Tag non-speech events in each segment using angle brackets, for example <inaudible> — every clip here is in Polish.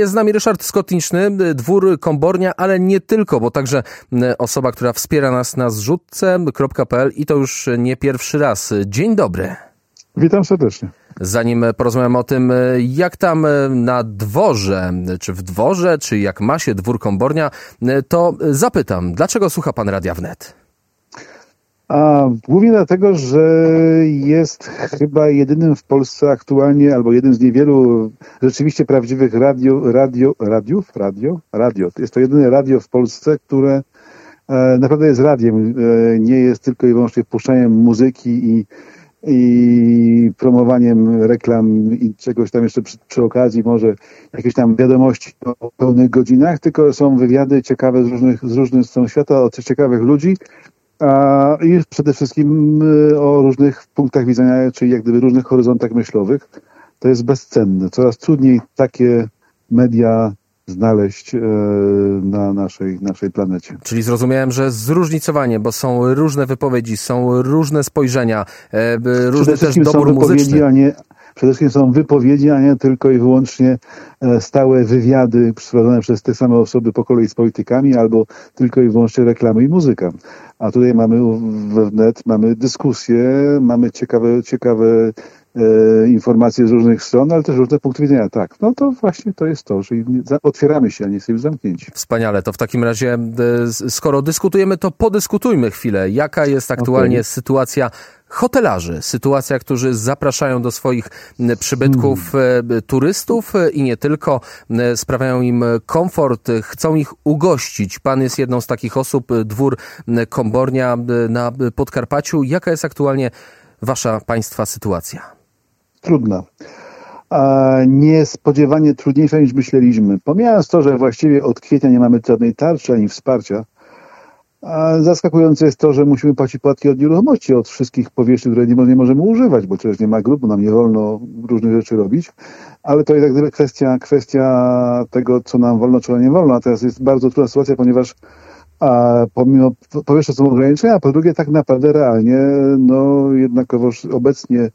Jest z nami Ryszard Skotniczny, dwór Kombornia, ale nie tylko, bo także osoba, która wspiera nas na zrzutce.pl i to już nie pierwszy raz. Dzień dobry. Witam serdecznie. Zanim porozmawiamy o tym, jak tam na dworze, czy w dworze, czy jak ma się dwór Kombornia, to zapytam, dlaczego słucha pan Radia Wnet? A głównie dlatego, że jest chyba jedynym w Polsce aktualnie, albo jednym z niewielu rzeczywiście prawdziwych radio, radio, radiów, radio, radio. Jest to jedyne radio w Polsce, które e, naprawdę jest radiem. E, nie jest tylko i wyłącznie wpuszczaniem muzyki i, i promowaniem reklam i czegoś tam jeszcze przy, przy okazji, może jakieś tam wiadomości o pełnych godzinach, tylko są wywiady ciekawe z różnych, z różnych stron świata, od ciekawych ludzi, i przede wszystkim y, o różnych punktach widzenia, czyli jak gdyby różnych horyzontach myślowych. To jest bezcenne. Coraz trudniej takie media znaleźć y, na naszej, naszej planecie. Czyli zrozumiałem, że zróżnicowanie, bo są różne wypowiedzi, są różne spojrzenia, e, różny też dobór muzyczny. A nie, przede wszystkim są wypowiedzi, a nie tylko i wyłącznie e, stałe wywiady przeprowadzone przez te same osoby po kolei z politykami, albo tylko i wyłącznie reklamy i muzyka. A tutaj mamy we wnet, mamy dyskusje, mamy ciekawe, ciekawe informacje z różnych stron, ale też różne punkty widzenia. Tak, no to właśnie to jest to, że otwieramy się, a nie jesteśmy zamknięci. Wspaniale. To w takim razie, e, skoro dyskutujemy, to podyskutujmy chwilę. Jaka jest aktualnie okay. sytuacja hotelarzy, sytuacja, którzy zapraszają do swoich przybytków hmm. turystów e, i nie tylko, sprawiają im komfort, chcą ich ugościć. Pan jest jedną z takich osób, dwór Kombornia na Podkarpaciu. Jaka jest aktualnie wasza państwa sytuacja? Trudna. A niespodziewanie trudniejsza niż myśleliśmy. Pomijając to, że właściwie od kwietnia nie mamy żadnej tarczy ani wsparcia, zaskakujące jest to, że musimy płacić podatki od nieruchomości, od wszystkich powierzchni, które nie, możemy używać, bo przecież nie ma grup, bo nam nie wolno różnych rzeczy robić. Ale to jest gdyby kwestia, kwestia tego, co nam wolno, czego nie wolno. A teraz jest bardzo trudna sytuacja, ponieważ a pomimo, po pierwsze są ograniczenia, a po drugie tak naprawdę realnie, no jednakowoż obecnie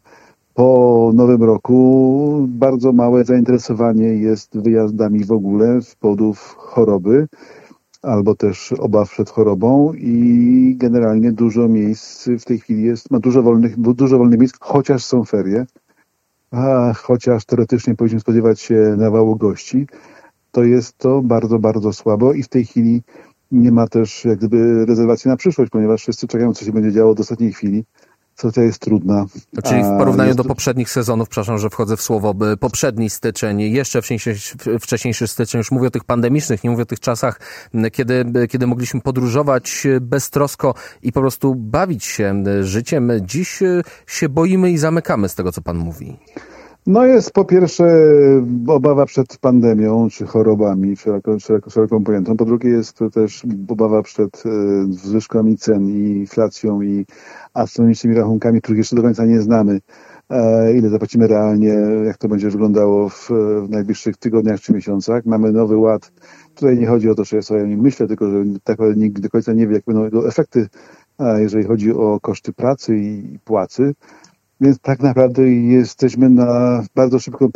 po nowym roku bardzo małe zainteresowanie jest wyjazdami w ogóle z powodów choroby albo też obaw przed chorobą i generalnie dużo miejsc w tej chwili jest, ma dużo wolnych, dużo wolnych miejsc, chociaż są ferie, a chociaż teoretycznie powinniśmy spodziewać się nawału gości, to jest to bardzo, bardzo słabo i w tej chwili nie ma też jak gdyby rezerwacji na przyszłość, ponieważ wszyscy czekają, co się będzie działo do ostatniej chwili sytuacja jest trudna. Czyli w porównaniu jest... do poprzednich sezonów, przepraszam, że wchodzę w słowo, poprzedni styczeń, jeszcze wcześniejszy, wcześniejszy styczeń, już mówię o tych pandemicznych, nie mówię o tych czasach, kiedy, kiedy mogliśmy podróżować beztrosko i po prostu bawić się życiem. Dziś się boimy i zamykamy z tego, co pan mówi. No jest po pierwsze obawa przed pandemią czy chorobami szeroko, szeroko, szeroką pojętą. Po drugie jest to też obawa przed e, zwyżkami cen i inflacją i astronomicznymi rachunkami, których jeszcze do końca nie znamy. E, ile zapłacimy realnie, jak to będzie wyglądało w, w najbliższych tygodniach czy miesiącach. Mamy nowy ład. Tutaj nie chodzi o to, że ja sobie o nim myślę, tylko że tak naprawdę nikt do końca nie wie, jak będą jego efekty, jeżeli chodzi o koszty pracy i płacy. Więc tak naprawdę jesteśmy na bardzo szybko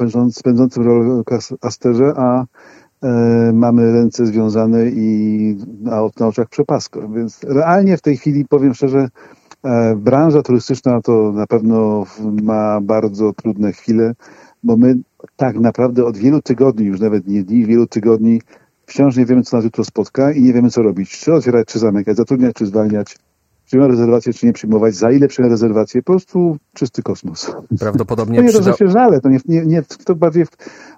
pędzącym rollercoasterze, a e, mamy ręce związane i na, na oczach przepasko. Więc realnie w tej chwili, powiem szczerze, e, branża turystyczna to na pewno ma bardzo trudne chwile, bo my tak naprawdę od wielu tygodni, już nawet nie dni, wielu tygodni wciąż nie wiemy, co nas jutro spotka i nie wiemy, co robić. Czy otwierać, czy zamykać, zatrudniać, czy zwalniać przyjmować rezerwację, czy nie przyjmować, za ile przyjąć rezerwację, po prostu czysty kosmos. Prawdopodobnie to nie przyda... się żale, to, nie, nie, nie, to bardziej,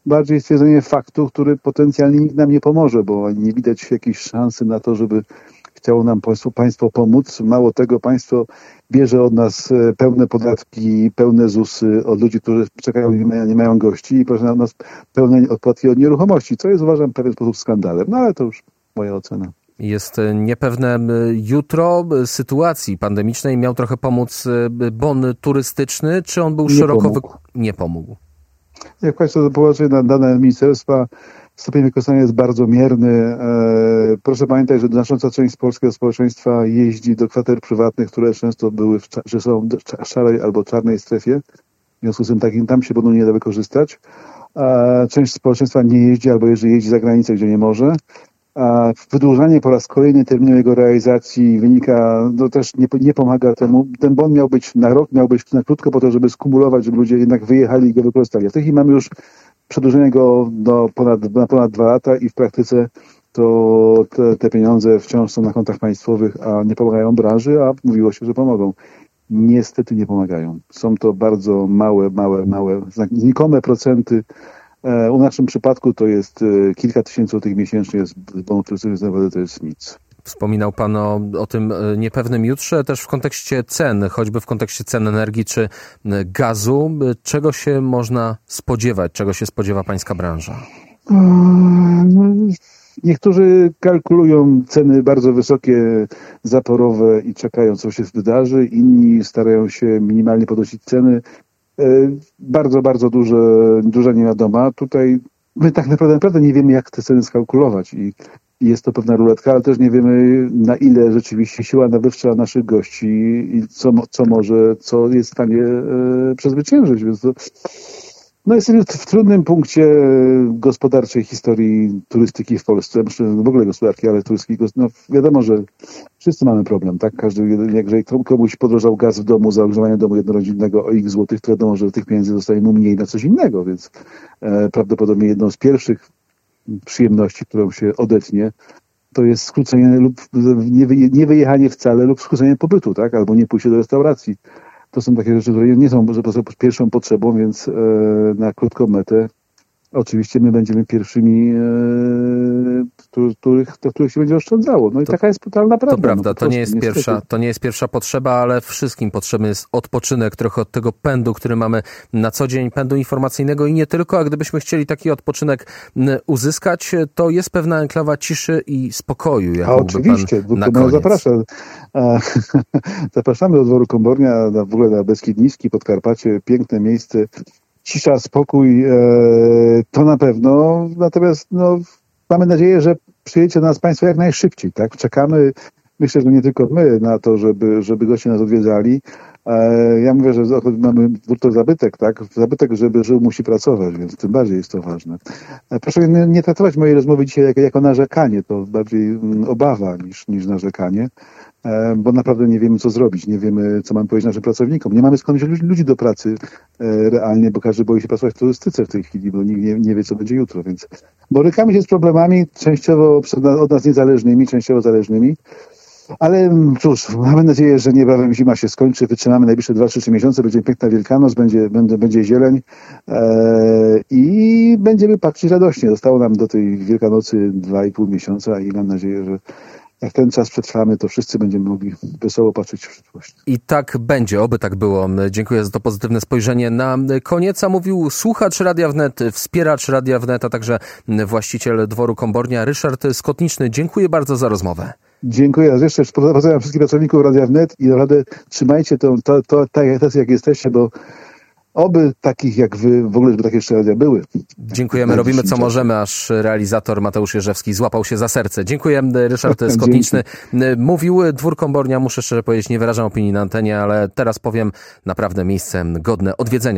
bardziej stwierdzenie faktu, który potencjalnie nikt nam nie pomoże, bo nie widać jakiejś szansy na to, żeby chciało nam państwo, państwo pomóc. Mało tego, państwo bierze od nas e, pełne podatki, pełne ZUSy od ludzi, którzy czekają i nie mają, nie mają gości i proszę na nas pełne odpłatki od nieruchomości, co jest uważam w pewien sposób skandalem. No ale to już moja ocena jest niepewne jutro sytuacji pandemicznej. Miał trochę pomóc e, bon turystyczny, czy on był nie szeroko... Pomógł. Nie pomógł. Jak Państwo na dane ministerstwa, stopień wykorzystania jest bardzo mierny. E, proszę pamiętać, że znacząca część polskiego społeczeństwa jeździ do kwater prywatnych, które często były, w, że są w szarej albo czarnej strefie. W związku z tym takim tam się będą nie da wykorzystać. część społeczeństwa nie jeździ albo jeżeli jeździ za granicę, gdzie nie może. A wydłużanie po raz kolejny terminu jego realizacji wynika, no też nie, nie pomaga temu. Ten bon miał być na rok, miał być na krótko po to, żeby skumulować, żeby ludzie jednak wyjechali i go wykorzystali. A w tej chwili mamy już przedłużenie go do ponad, na ponad dwa lata i w praktyce to te, te, pieniądze wciąż są na kontach państwowych, a nie pomagają branży, a mówiło się, że pomogą. Niestety nie pomagają. Są to bardzo małe, małe, małe, znikome procenty. E, u naszym przypadku to jest e, kilka tysięcy złotych miesięcznie, jest bonu naprawdę to jest nic. Wspominał Pan o, o tym e, niepewnym jutrze, też w kontekście cen, choćby w kontekście cen energii czy gazu. Czego się można spodziewać? Czego się spodziewa Pańska branża? No, Niektórzy kalkulują ceny bardzo wysokie, zaporowe i czekają, co się wydarzy. Inni starają się minimalnie podnosić ceny. E, bardzo, bardzo duże, duża niewiadoma. Tutaj my tak naprawdę, naprawdę nie wiemy, jak te ceny skalkulować i jest to pewna ruletka, ale też nie wiemy, na ile rzeczywiście siła nabywcza naszych gości i co, co może, co jest w stanie e, przezwyciężyć. Więc to, no jesteśmy w trudnym punkcie gospodarczej historii turystyki w Polsce, w ogóle gospodarki, ale turystyki. No wiadomo, że wszyscy mamy problem, tak? Każdy, jeżeli komuś podrożał gaz w domu za ogrzewanie domu jednorodzinnego o x złotych, to wiadomo, że tych pieniędzy zostaje mu mniej na coś innego, więc e, prawdopodobnie jedną z pierwszych przyjemności, którą się odetnie, to jest skrócenie lub nie wyjechanie wcale lub skrócenie pobytu, tak? Albo nie pójście do restauracji to są takie rzeczy, które nie są może pierwszą potrzebą, więc e, na krótką metę oczywiście my będziemy pierwszymi, e, których, do których się będzie oszczędzało. No i to, taka jest totalna prawda. To prawda, no, to, nie jest pierwsza, to nie jest pierwsza potrzeba, ale wszystkim potrzebny jest odpoczynek trochę od tego pędu, który mamy na co dzień, pędu informacyjnego i nie tylko, a gdybyśmy chcieli taki odpoczynek uzyskać, to jest pewna enklawa ciszy i spokoju. A oczywiście, pan zaprasza. <laughs> Zapraszamy do dworu Kombornia, w ogóle na Beskid Niski, Podkarpacie, piękne miejsce, cisza, spokój, e, to na pewno. Natomiast no, mamy nadzieję, że przyjedziecie do nas Państwo jak najszybciej. Tak? Czekamy, myślę, że nie tylko my, na to, żeby, żeby goście nas odwiedzali. E, ja mówię, że mamy to zabytek, tak? Zabytek, żeby żył, musi pracować, więc tym bardziej jest to ważne. E, proszę nie, nie traktować mojej rozmowy dzisiaj jako, jako narzekanie, to bardziej mm, obawa niż, niż narzekanie. E, bo naprawdę nie wiemy, co zrobić, nie wiemy, co mamy powiedzieć naszym pracownikom. Nie mamy skąd wziąć ludzi do pracy e, realnie, bo każdy boi się pracować w turystyce w tej chwili, bo nikt nie, nie wie, co będzie jutro, więc borykamy się z problemami częściowo od nas niezależnymi, częściowo zależnymi, ale cóż, mamy nadzieję, że niebawem zima się skończy, wytrzymamy najbliższe 2-3 miesiące, będzie piękna Wielkanoc, będzie, będzie, będzie zieleń e, i będziemy patrzeć radośnie. Zostało nam do tej Wielkanocy 2,5 miesiąca i mam nadzieję, że jak ten czas przetrwamy, to wszyscy będziemy mogli wesoło patrzeć w przyszłość. I tak będzie, oby tak było. Dziękuję za to pozytywne spojrzenie. Na koniec a mówił słuchacz Radia Wnet, wspieracz Radia Wnet, a także właściciel dworu Kombornia, Ryszard Skotniczny. Dziękuję bardzo za rozmowę. Dziękuję raz jeszcze. Pozdrawiam wszystkich pracowników Radia Wnet i naprawdę trzymajcie to, to, to tak jak jesteście, bo Oby takich jak wy, w ogóle, żeby takie jeszcze radia były. Dziękujemy, robimy co możemy, aż realizator Mateusz Jerzewski złapał się za serce. Dziękuję, Ryszard <laughs> Skotniczny. Mówił Dwór Kombornia, muszę szczerze powiedzieć, nie wyrażam opinii na antenie, ale teraz powiem naprawdę miejsce godne odwiedzenia.